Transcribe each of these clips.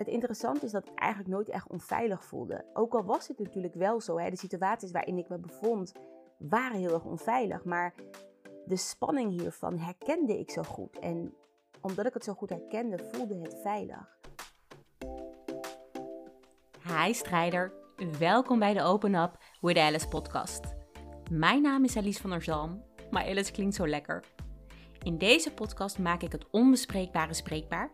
het interessante is dat ik eigenlijk nooit echt onveilig voelde. Ook al was het natuurlijk wel zo. Hè, de situaties waarin ik me bevond waren heel erg onveilig. Maar de spanning hiervan herkende ik zo goed. En omdat ik het zo goed herkende, voelde het veilig. Hi strijder, welkom bij de Open Up with Alice podcast. Mijn naam is Alice van der Zalm, maar Alice klinkt zo lekker. In deze podcast maak ik het onbespreekbare spreekbaar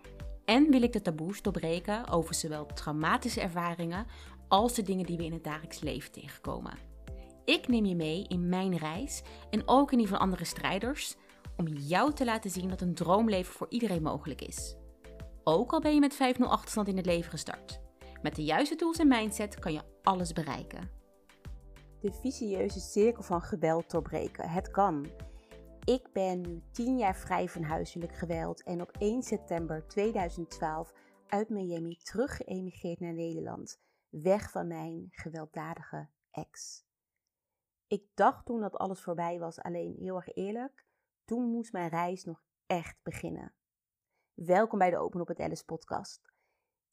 en wil ik de taboes doorbreken over zowel traumatische ervaringen als de dingen die we in het dagelijks leven tegenkomen. Ik neem je mee in mijn reis en ook in die van andere strijders om jou te laten zien dat een droomleven voor iedereen mogelijk is. Ook al ben je met 5-0 achterstand in het leven gestart. Met de juiste tools en mindset kan je alles bereiken. De vicieuze cirkel van geweld doorbreken. Het kan. Ik ben nu 10 jaar vrij van huiselijk geweld en op 1 september 2012 uit Miami terug geëmigreerd naar Nederland. Weg van mijn gewelddadige ex. Ik dacht toen dat alles voorbij was, alleen heel erg eerlijk, toen moest mijn reis nog echt beginnen. Welkom bij de Open op het Alice podcast.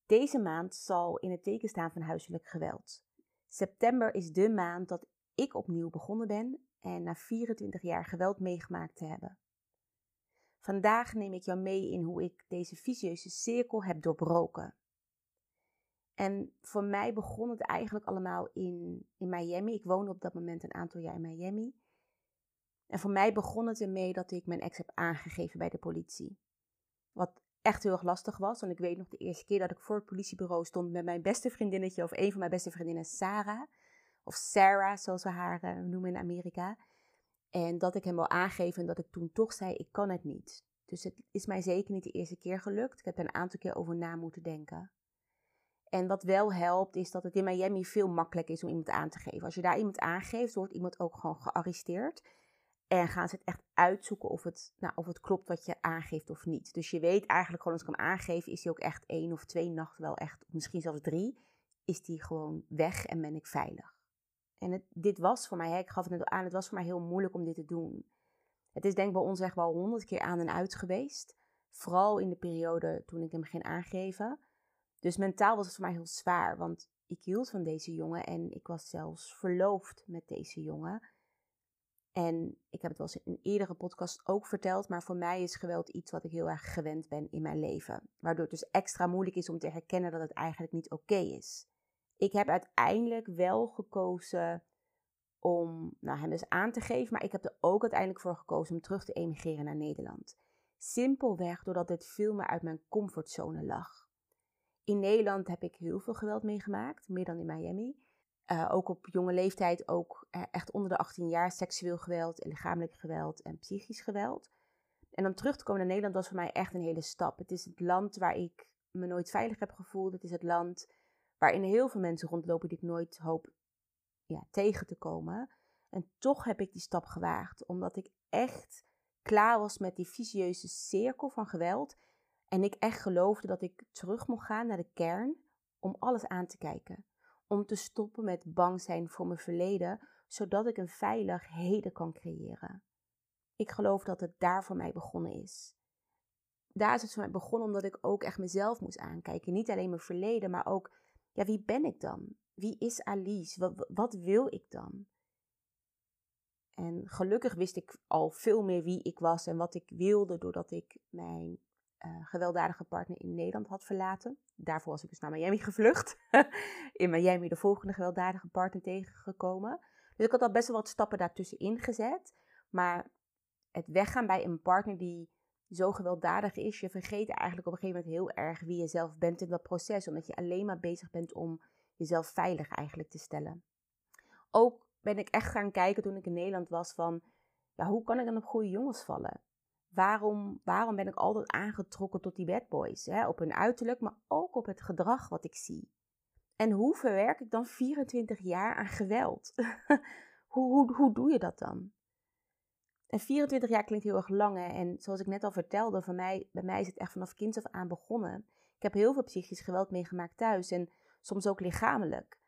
Deze maand zal in het teken staan van huiselijk geweld. September is de maand dat ik opnieuw begonnen ben en na 24 jaar geweld meegemaakt te hebben. Vandaag neem ik jou mee in hoe ik deze vicieuze cirkel heb doorbroken. En voor mij begon het eigenlijk allemaal in, in Miami. Ik woonde op dat moment een aantal jaar in Miami. En voor mij begon het ermee dat ik mijn ex heb aangegeven bij de politie. Wat echt heel erg lastig was. Want ik weet nog de eerste keer dat ik voor het politiebureau stond met mijn beste vriendinnetje, of een van mijn beste vriendinnen, Sarah. Of Sarah, zoals we haar uh, noemen in Amerika. En dat ik hem wil aangeven en dat ik toen toch zei, ik kan het niet. Dus het is mij zeker niet de eerste keer gelukt. Ik heb er een aantal keer over na moeten denken. En wat wel helpt, is dat het in Miami veel makkelijker is om iemand aan te geven. Als je daar iemand aangeeft, wordt iemand ook gewoon gearresteerd. En gaan ze het echt uitzoeken of het, nou, of het klopt wat je aangeeft of niet. Dus je weet eigenlijk gewoon, als ik hem aangeef, is hij ook echt één of twee nachten wel echt, misschien zelfs drie, is die gewoon weg en ben ik veilig. En dit was voor mij, hè, ik gaf het net aan, het was voor mij heel moeilijk om dit te doen. Het is denk ik bij ons echt wel honderd keer aan en uit geweest. Vooral in de periode toen ik hem ging aangeven. Dus mentaal was het voor mij heel zwaar, want ik hield van deze jongen en ik was zelfs verloofd met deze jongen. En ik heb het wel eens in een eerdere podcast ook verteld, maar voor mij is geweld iets wat ik heel erg gewend ben in mijn leven. Waardoor het dus extra moeilijk is om te herkennen dat het eigenlijk niet oké is. Ik heb uiteindelijk wel gekozen om nou, hem dus aan te geven, maar ik heb er ook uiteindelijk voor gekozen om terug te emigreren naar Nederland. Simpelweg doordat dit veel meer uit mijn comfortzone lag. In Nederland heb ik heel veel geweld meegemaakt, meer dan in Miami. Uh, ook op jonge leeftijd, ook uh, echt onder de 18 jaar, seksueel geweld, lichamelijk geweld en psychisch geweld. En dan terug te komen naar Nederland was voor mij echt een hele stap. Het is het land waar ik me nooit veilig heb gevoeld. Het is het land waarin heel veel mensen rondlopen die ik nooit hoop ja, tegen te komen. En toch heb ik die stap gewaagd, omdat ik echt klaar was met die vicieuze cirkel van geweld. En ik echt geloofde dat ik terug mocht gaan naar de kern om alles aan te kijken. Om te stoppen met bang zijn voor mijn verleden, zodat ik een veilig heden kan creëren. Ik geloof dat het daar voor mij begonnen is. Daar is het voor mij begonnen omdat ik ook echt mezelf moest aankijken. Niet alleen mijn verleden, maar ook ja, wie ben ik dan? Wie is Alice? Wat, wil ik dan? En gelukkig wist ik al veel meer wie ik was en wat ik wilde doordat ik mijn uh, gewelddadige partner in Nederland had verlaten. Daarvoor was ik dus naar Miami gevlucht. in Miami de volgende gewelddadige partner tegengekomen. Dus ik had al best wel wat stappen daartussenin gezet. Maar het weggaan bij een partner die zo gewelddadig is, je vergeet eigenlijk op een gegeven moment heel erg wie je zelf bent in dat proces. Omdat je alleen maar bezig bent om jezelf veilig eigenlijk te stellen. Ook ben ik echt gaan kijken toen ik in Nederland was van, ja, hoe kan ik dan op goede jongens vallen? Waarom, waarom ben ik altijd aangetrokken tot die bad boys? Hè? Op hun uiterlijk, maar ook op het gedrag wat ik zie. En hoe verwerk ik dan 24 jaar aan geweld? hoe, hoe, hoe doe je dat dan? En 24 jaar klinkt heel erg lang. En zoals ik net al vertelde, voor mij, bij mij is het echt vanaf kind af aan begonnen. Ik heb heel veel psychisch geweld meegemaakt thuis en soms ook lichamelijk.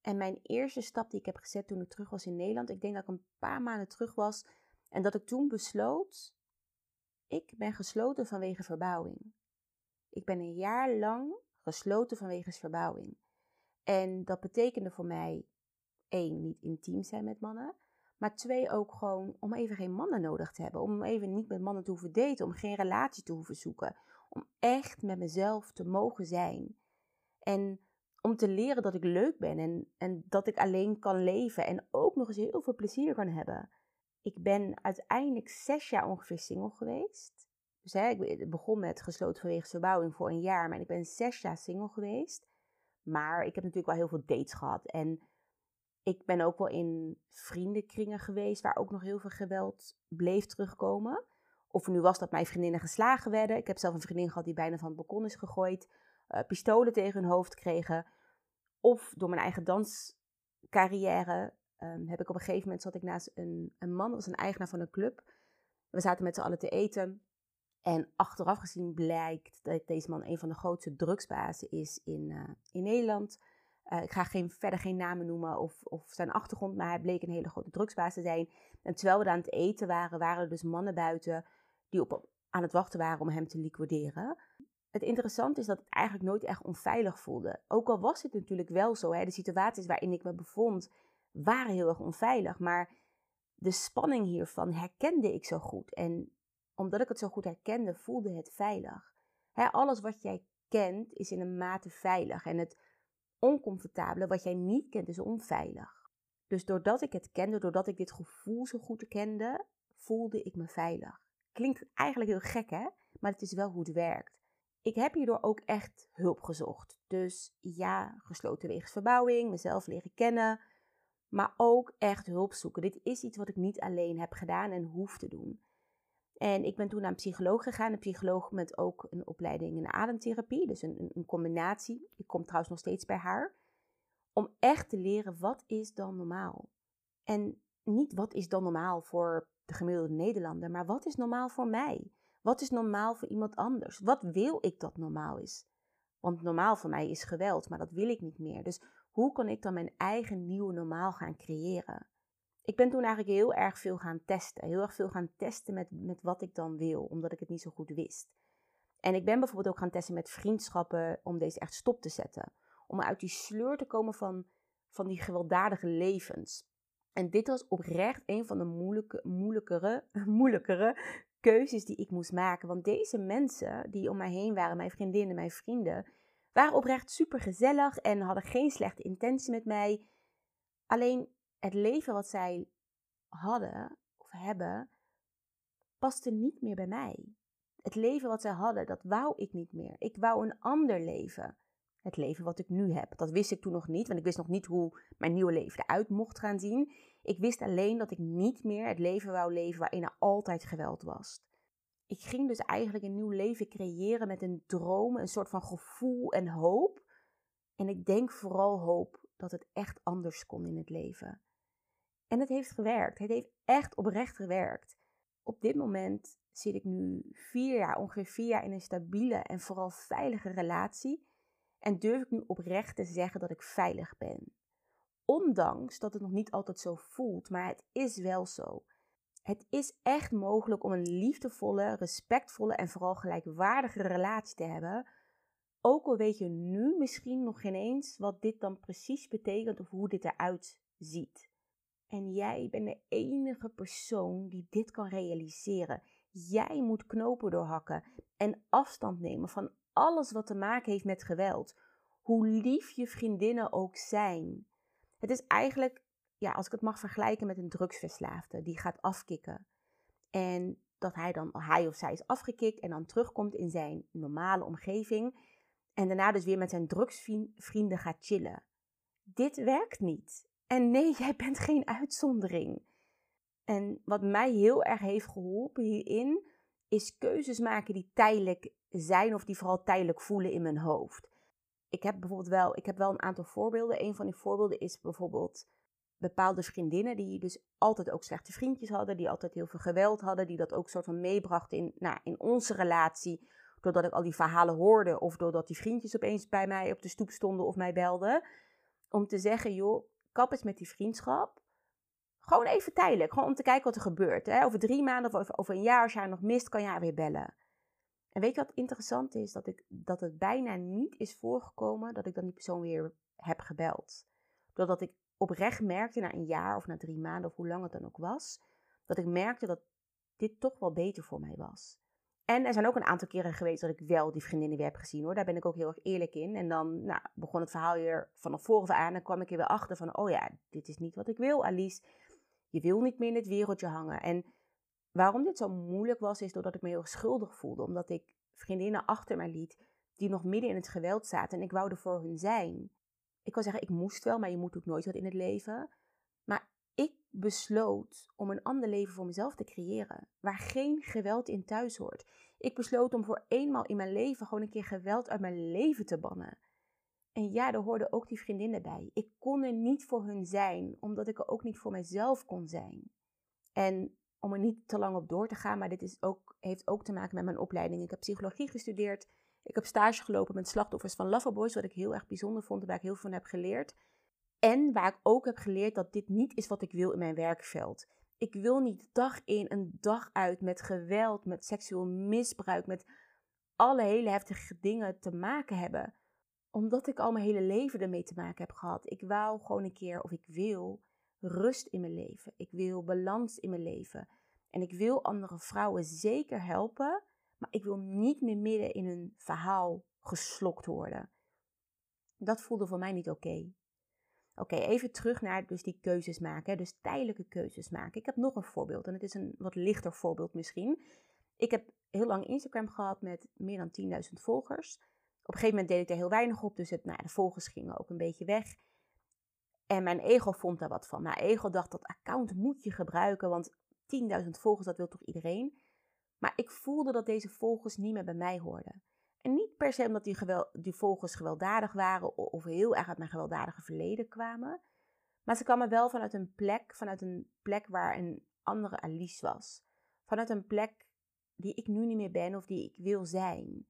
En mijn eerste stap die ik heb gezet toen ik terug was in Nederland, ik denk dat ik een paar maanden terug was en dat ik toen besloot, ik ben gesloten vanwege verbouwing. Ik ben een jaar lang gesloten vanwege verbouwing. En dat betekende voor mij, één, niet intiem zijn met mannen. Maar twee, ook gewoon om even geen mannen nodig te hebben. Om even niet met mannen te hoeven daten. Om geen relatie te hoeven zoeken. Om echt met mezelf te mogen zijn. En om te leren dat ik leuk ben en, en dat ik alleen kan leven. En ook nog eens heel veel plezier kan hebben. Ik ben uiteindelijk zes jaar ongeveer single geweest. Dus hè, ik begon met gesloten vanwege verbouwing voor een jaar. Maar ik ben zes jaar single geweest. Maar ik heb natuurlijk wel heel veel dates gehad. En ik ben ook wel in vriendenkringen geweest waar ook nog heel veel geweld bleef terugkomen. Of nu was dat mijn vriendinnen geslagen werden. Ik heb zelf een vriendin gehad die bijna van het balkon is gegooid. Uh, pistolen tegen hun hoofd kregen. Of door mijn eigen danscarrière um, heb ik op een gegeven moment zat ik naast een, een man, dat was een eigenaar van een club. We zaten met z'n allen te eten. En achteraf gezien blijkt dat deze man een van de grootste drugsbazen is in, uh, in Nederland. Uh, ik ga geen, verder geen namen noemen of, of zijn achtergrond, maar hij bleek een hele grote drugsbaas te zijn. En terwijl we aan het eten waren, waren er dus mannen buiten die op, aan het wachten waren om hem te liquideren. Het interessante is dat het eigenlijk nooit echt onveilig voelde. Ook al was het natuurlijk wel zo, hè, de situaties waarin ik me bevond waren heel erg onveilig. Maar de spanning hiervan herkende ik zo goed. En omdat ik het zo goed herkende, voelde het veilig. Hè, alles wat jij kent is in een mate veilig. En het oncomfortabele wat jij niet kent is onveilig. Dus doordat ik het kende, doordat ik dit gevoel zo goed kende, voelde ik me veilig. Klinkt eigenlijk heel gek hè, maar het is wel hoe het werkt. Ik heb hierdoor ook echt hulp gezocht. Dus ja, gesloten wegens verbouwing, mezelf leren kennen, maar ook echt hulp zoeken. Dit is iets wat ik niet alleen heb gedaan en hoef te doen. En ik ben toen naar een psycholoog gegaan, een psycholoog met ook een opleiding in ademtherapie, dus een, een combinatie. Ik kom trouwens nog steeds bij haar. Om echt te leren wat is dan normaal. En niet wat is dan normaal voor de gemiddelde Nederlander, maar wat is normaal voor mij? Wat is normaal voor iemand anders? Wat wil ik dat normaal is? Want normaal voor mij is geweld, maar dat wil ik niet meer. Dus hoe kan ik dan mijn eigen nieuwe normaal gaan creëren? Ik ben toen eigenlijk heel erg veel gaan testen. Heel erg veel gaan testen met, met wat ik dan wil, omdat ik het niet zo goed wist. En ik ben bijvoorbeeld ook gaan testen met vriendschappen om deze echt stop te zetten. Om uit die sleur te komen van, van die gewelddadige levens. En dit was oprecht een van de moeilijke, moeilijkere, moeilijkere keuzes die ik moest maken. Want deze mensen die om mij heen waren, mijn vriendinnen, mijn vrienden, waren oprecht super gezellig en hadden geen slechte intentie met mij. Alleen het leven wat zij hadden of hebben, paste niet meer bij mij. Het leven wat zij hadden, dat wou ik niet meer. Ik wou een ander leven. Het leven wat ik nu heb. Dat wist ik toen nog niet, want ik wist nog niet hoe mijn nieuwe leven eruit mocht gaan zien. Ik wist alleen dat ik niet meer het leven wou leven waarin er altijd geweld was ik ging dus eigenlijk een nieuw leven creëren met een droom, een soort van gevoel en hoop. En ik denk vooral hoop dat het echt anders kon in het leven. En het heeft gewerkt. Het heeft echt oprecht gewerkt. Op dit moment zit ik nu vier jaar, ongeveer vier jaar in een stabiele en vooral veilige relatie. En durf ik nu oprecht te zeggen dat ik veilig ben. Ondanks dat het nog niet altijd zo voelt, maar het is wel zo. Het is echt mogelijk om een liefdevolle, respectvolle en vooral gelijkwaardige relatie te hebben. Ook al weet je nu misschien nog geen eens wat dit dan precies betekent of hoe dit eruit ziet. En jij bent de enige persoon die dit kan realiseren. Jij moet knopen doorhakken en afstand nemen van alles wat te maken heeft met geweld. Hoe lief je vriendinnen ook zijn. Het is eigenlijk ja, als ik het mag vergelijken met een drugsverslaafde die gaat afkicken. En dat hij dan, hij of zij is afgekikt en dan terugkomt in zijn normale omgeving. En daarna dus weer met zijn drugsvrienden gaat chillen. Dit werkt niet. En nee, jij bent geen uitzondering. En wat mij heel erg heeft geholpen hierin, is keuzes maken die tijdelijk zijn of die vooral tijdelijk voelen in mijn hoofd. Ik heb bijvoorbeeld wel, ik heb wel een aantal voorbeelden. Een van die voorbeelden is bijvoorbeeld bepaalde vriendinnen die dus altijd ook slechte vriendjes hadden, die altijd heel veel geweld hadden, die dat ook soort van meebrachten in, nou, in onze relatie, doordat ik al die verhalen hoorde of doordat die vriendjes opeens bij mij op de stoep stonden of mij belden, om te zeggen, joh, kap eens met die vriendschap. Gewoon even tijdelijk, gewoon om te kijken wat er gebeurt. Hè? Over drie maanden of over, een jaar, als jij nog mist, kan jij weer bellen. En weet je wat interessant is? Dat, ik, dat het bijna niet is voorgekomen dat ik dan die persoon weer heb gebeld. Doordat ik oprecht merkte na een jaar of na drie maanden of hoe lang het dan ook was, dat ik merkte dat dit toch wel beter voor mij was. En er zijn ook een aantal keren geweest dat ik wel die vriendinnen weer heb gezien hoor. Daar ben ik ook heel erg eerlijk in. En dan nou, begon het verhaal weer vanaf voren aan. En kwam ik er weer achter van, oh ja, dit is niet wat ik wil, Alice. Je wil niet meer in het wereldje hangen. En waarom dit zo moeilijk was, is doordat ik me heel schuldig voelde. Omdat ik vriendinnen achter mij liet die nog midden in het geweld zaten. En ik wou er voor hun zijn. Ik kan zeggen, ik moest wel, maar je moet ook nooit wat in het leven. Besloot om een ander leven voor mezelf te creëren, waar geen geweld in thuis hoort. Ik besloot om voor eenmaal in mijn leven gewoon een keer geweld uit mijn leven te bannen. En ja, er hoorden ook die vriendinnen bij. Ik kon er niet voor hun zijn, omdat ik er ook niet voor mezelf kon zijn. En om er niet te lang op door te gaan, maar dit is ook, heeft ook te maken met mijn opleiding. Ik heb psychologie gestudeerd. Ik heb stage gelopen met slachtoffers van Loverboys, wat ik heel erg bijzonder vond en waar ik heel veel van heb geleerd. En waar ik ook heb geleerd dat dit niet is wat ik wil in mijn werkveld. Ik wil niet dag in en dag uit met geweld, met seksueel misbruik, met alle hele heftige dingen te maken hebben. Omdat ik al mijn hele leven ermee te maken heb gehad. Ik wou gewoon een keer, of ik wil, rust in mijn leven. Ik wil balans in mijn leven. En ik wil andere vrouwen zeker helpen, maar ik wil niet meer midden in een verhaal geslokt worden. Dat voelde voor mij niet oké. Oké, even terug naar dus die keuzes maken. Dus tijdelijke keuzes maken. Ik heb nog een voorbeeld en het is een wat lichter voorbeeld misschien. Ik heb heel lang Instagram gehad met meer dan 10.000 volgers. Op een gegeven moment deed ik er heel weinig op, dus het, nou, de volgers gingen ook een beetje weg. En mijn ego vond daar wat van. Mijn ego dacht dat account moet je gebruiken, want 10.000 volgers, dat wil toch iedereen? Maar ik voelde dat deze volgers niet meer bij mij hoorden. En niet per se omdat die, geweld, die gewelddadig waren of heel erg uit mijn gewelddadige verleden kwamen. Maar ze kwamen wel vanuit een plek, vanuit een plek waar een andere Alice was. Vanuit een plek die ik nu niet meer ben of die ik wil zijn.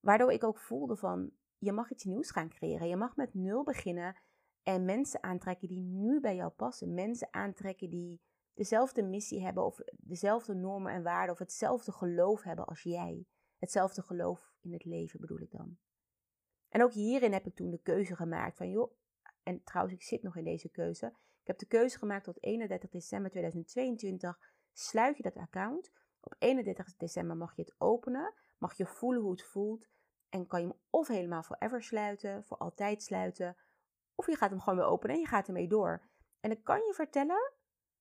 Waardoor ik ook voelde van, je mag iets nieuws gaan creëren. Je mag met nul beginnen en mensen aantrekken die nu bij jou passen. Mensen aantrekken die dezelfde missie hebben of dezelfde normen en waarden of hetzelfde geloof hebben als jij. Hetzelfde geloof in het leven bedoel ik dan. En ook hierin heb ik toen de keuze gemaakt van joh, en trouwens ik zit nog in deze keuze. Ik heb de keuze gemaakt tot 31 december 2022 sluit je dat account. Op 31 december mag je het openen, mag je voelen hoe het voelt en kan je hem of helemaal forever sluiten, voor altijd sluiten, of je gaat hem gewoon weer openen en je gaat ermee door. En ik kan je vertellen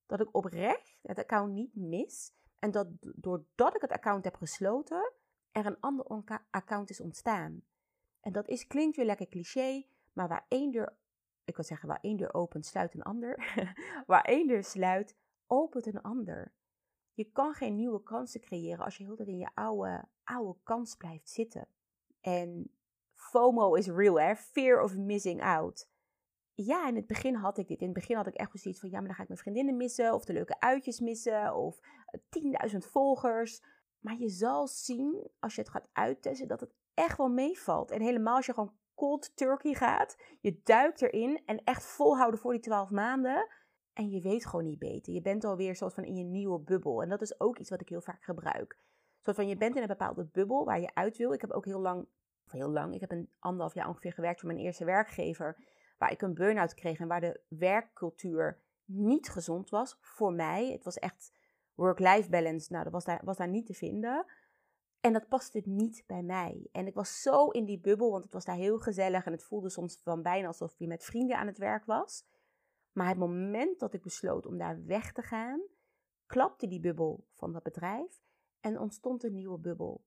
dat ik oprecht het account niet mis en dat doordat ik het account heb gesloten, er een ander account is ontstaan. En dat is, klinkt weer lekker cliché, maar waar één deur, ik wil zeggen, waar één deur opent, sluit een ander. waar één deur sluit, opent een ander. Je kan geen nieuwe kansen creëren als je heel in je oude, oude kans blijft zitten. En FOMO is real, hè? Fear of missing out. Ja, in het begin had ik dit. In het begin had ik echt zoiets van, ja, maar dan ga ik mijn vriendinnen missen, of de leuke uitjes missen, of 10.000 volgers. Maar je zal zien, als je het gaat uittesten, dat het echt wel meevalt. En helemaal als je gewoon cold turkey gaat, je duikt erin en echt volhouden voor die 12 maanden. En je weet gewoon niet beter. Je bent alweer soort van in je nieuwe bubbel. En dat is ook iets wat ik heel vaak gebruik. Soort van, je bent in een bepaalde bubbel waar je uit wil. Ik heb ook heel lang, heel lang, ik heb een anderhalf jaar ongeveer gewerkt voor mijn eerste werkgever. Waar ik een burn-out kreeg en waar de werkcultuur niet gezond was voor mij. Het was echt work-life balance, nou, dat was daar, was daar niet te vinden. En dat paste niet bij mij. En ik was zo in die bubbel, want het was daar heel gezellig en het voelde soms van bijna alsof je met vrienden aan het werk was. Maar het moment dat ik besloot om daar weg te gaan, klapte die bubbel van dat bedrijf en ontstond een nieuwe bubbel.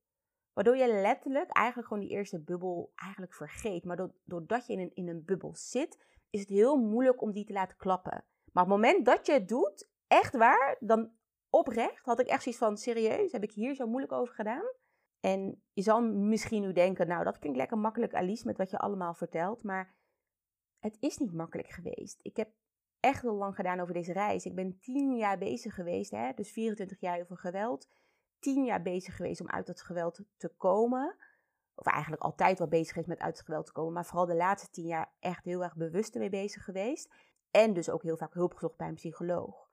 Waardoor je letterlijk eigenlijk gewoon die eerste bubbel eigenlijk vergeet. Maar doordat je in een, in een bubbel zit, is het heel moeilijk om die te laten klappen. Maar op het moment dat je het doet, echt waar, dan oprecht had ik echt zoiets van, serieus, heb ik hier zo moeilijk over gedaan? En je zal misschien nu denken, nou dat klinkt lekker makkelijk Alice met wat je allemaal vertelt, maar het is niet makkelijk geweest. Ik heb echt heel lang gedaan over deze reis. Ik ben tien jaar bezig geweest, hè? dus 24 jaar over geweld. Tien jaar bezig geweest om uit dat geweld te komen. Of eigenlijk altijd wel bezig geweest met uit het geweld te komen. Maar vooral de laatste tien jaar echt heel erg bewust ermee bezig geweest. En dus ook heel vaak hulp gezocht bij een psycholoog.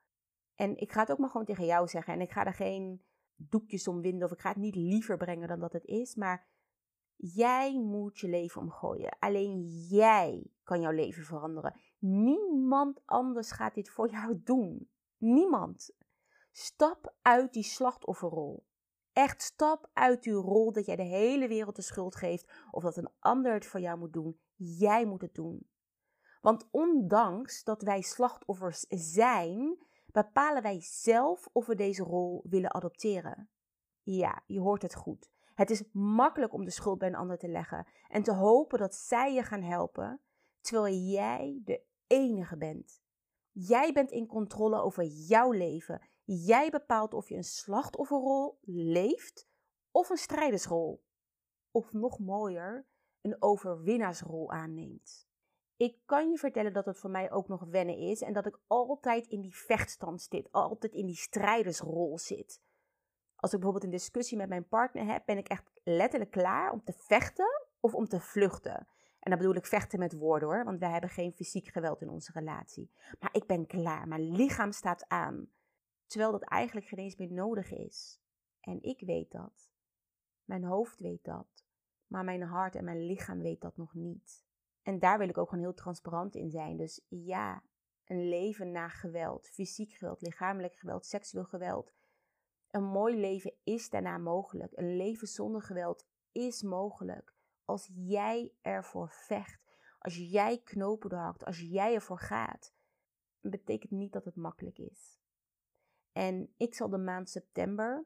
En ik ga het ook maar gewoon tegen jou zeggen. En ik ga er geen doekjes omwinden of ik ga het niet liever brengen dan dat het is. Maar jij moet je leven omgooien. Alleen jij kan jouw leven veranderen. Niemand anders gaat dit voor jou doen. Niemand. Stap uit die slachtofferrol. Echt stap uit die rol dat jij de hele wereld de schuld geeft of dat een ander het voor jou moet doen. Jij moet het doen. Want ondanks dat wij slachtoffers zijn, bepalen wij zelf of we deze rol willen adopteren. Ja, je hoort het goed. Het is makkelijk om de schuld bij een ander te leggen en te hopen dat zij je gaan helpen, terwijl jij de enige bent. Jij bent in controle over jouw leven. Jij bepaalt of je een slachtofferrol leeft of een strijdersrol. Of nog mooier, een overwinnaarsrol aanneemt. Ik kan je vertellen dat het voor mij ook nog wennen is en dat ik altijd in die vechtstand zit, altijd in die strijdersrol zit. Als ik bijvoorbeeld een discussie met mijn partner heb, ben ik echt letterlijk klaar om te vechten of om te vluchten. En dan bedoel ik vechten met woorden hoor, want wij hebben geen fysiek geweld in onze relatie. Maar ik ben klaar, mijn lichaam staat aan. Terwijl dat eigenlijk geen eens meer nodig is. En ik weet dat. Mijn hoofd weet dat. Maar mijn hart en mijn lichaam weet dat nog niet. En daar wil ik ook gewoon heel transparant in zijn. Dus ja, een leven na geweld, fysiek geweld, lichamelijk geweld, seksueel geweld. Een mooi leven is daarna mogelijk. Een leven zonder geweld is mogelijk. Als jij ervoor vecht, als jij knopen doorhakt, als jij ervoor gaat, betekent niet dat het makkelijk is. En ik zal de maand september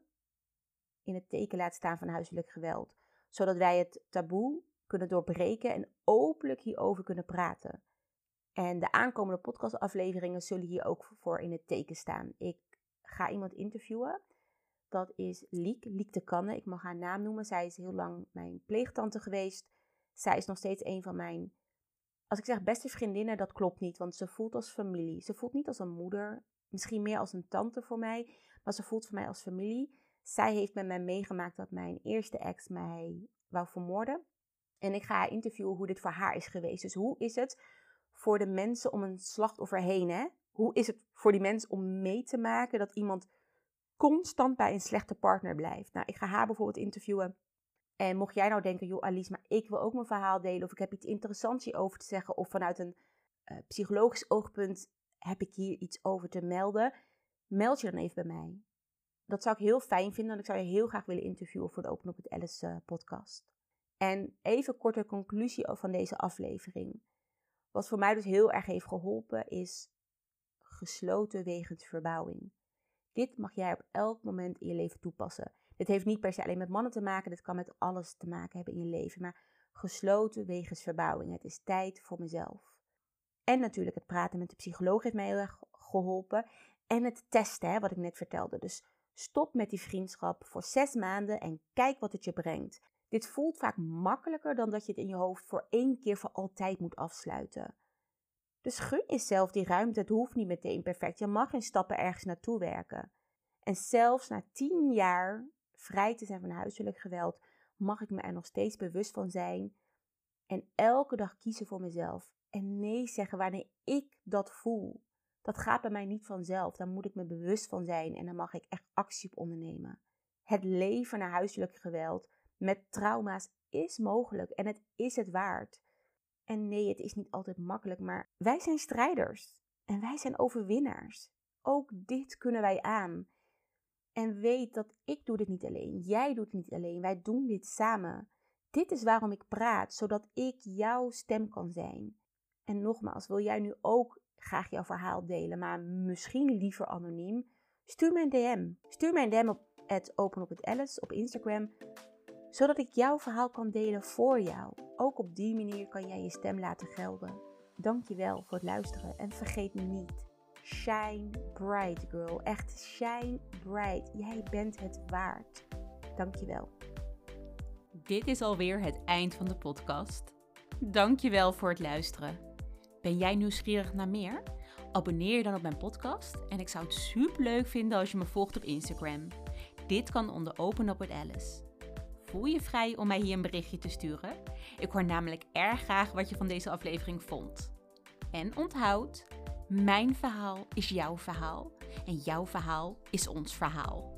in het teken laten staan van huiselijk geweld, zodat wij het taboe kunnen doorbreken en openlijk hierover kunnen praten. En de aankomende podcastafleveringen zullen hier ook voor in het teken staan. Ik ga iemand interviewen. Dat is Liek, Liek de Kanne. Ik mag haar naam noemen. Zij is heel lang mijn pleegtante geweest. Zij is nog steeds een van mijn, als ik zeg beste vriendinnen, dat klopt niet. Want ze voelt als familie. Ze voelt niet als een moeder. Misschien meer als een tante voor mij. Maar ze voelt voor mij als familie. Zij heeft met mij meegemaakt dat mijn eerste ex mij wou vermoorden. En ik ga interviewen hoe dit voor haar is geweest. Dus hoe is het voor de mensen om een slachtoffer heen? Hè? Hoe is het voor die mensen om mee te maken dat iemand constant bij een slechte partner blijft? Nou, ik ga haar bijvoorbeeld interviewen. En mocht jij nou denken, joh Alice, maar ik wil ook mijn verhaal delen. Of ik heb iets interessants hierover te zeggen. Of vanuit een uh, psychologisch oogpunt heb ik hier iets over te melden. Meld je dan even bij mij. Dat zou ik heel fijn vinden. Want ik zou je heel graag willen interviewen voor de Open Op het Alice uh, podcast. En even korte conclusie van deze aflevering. Wat voor mij dus heel erg heeft geholpen is gesloten wegens verbouwing. Dit mag jij op elk moment in je leven toepassen. Dit heeft niet per se alleen met mannen te maken, dit kan met alles te maken hebben in je leven. Maar gesloten wegens verbouwing. Het is tijd voor mezelf. En natuurlijk het praten met de psycholoog heeft mij heel erg geholpen. En het testen, hè, wat ik net vertelde. Dus stop met die vriendschap voor zes maanden en kijk wat het je brengt. Dit voelt vaak makkelijker dan dat je het in je hoofd voor één keer voor altijd moet afsluiten. Dus gun jezelf die ruimte. Het hoeft niet meteen perfect. Je mag in stappen ergens naartoe werken. En zelfs na tien jaar vrij te zijn van huiselijk geweld, mag ik me er nog steeds bewust van zijn. En elke dag kiezen voor mezelf. En nee zeggen wanneer ik dat voel. Dat gaat bij mij niet vanzelf. Daar moet ik me bewust van zijn en dan mag ik echt actie op ondernemen. Het leven na huiselijk geweld met trauma's is mogelijk en het is het waard. En nee, het is niet altijd makkelijk, maar wij zijn strijders en wij zijn overwinnaars. Ook dit kunnen wij aan. En weet dat ik doe dit niet alleen, jij doet het niet alleen, wij doen dit samen. Dit is waarom ik praat, zodat ik jouw stem kan zijn. En nogmaals, wil jij nu ook graag jouw verhaal delen, maar misschien liever anoniem? Stuur mij een DM. Stuur mij een DM op het Open op het Alice op Instagram zodat ik jouw verhaal kan delen voor jou. Ook op die manier kan jij je stem laten gelden. Dankjewel voor het luisteren en vergeet niet, shine bright girl. Echt shine bright. Jij bent het waard. Dankjewel. Dit is alweer het eind van de podcast. Dankjewel voor het luisteren. Ben jij nieuwsgierig naar meer? Abonneer je dan op mijn podcast en ik zou het super leuk vinden als je me volgt op Instagram. Dit kan onder Open Up with Alice voel je vrij om mij hier een berichtje te sturen. Ik hoor namelijk erg graag wat je van deze aflevering vond. En onthoud, mijn verhaal is jouw verhaal en jouw verhaal is ons verhaal.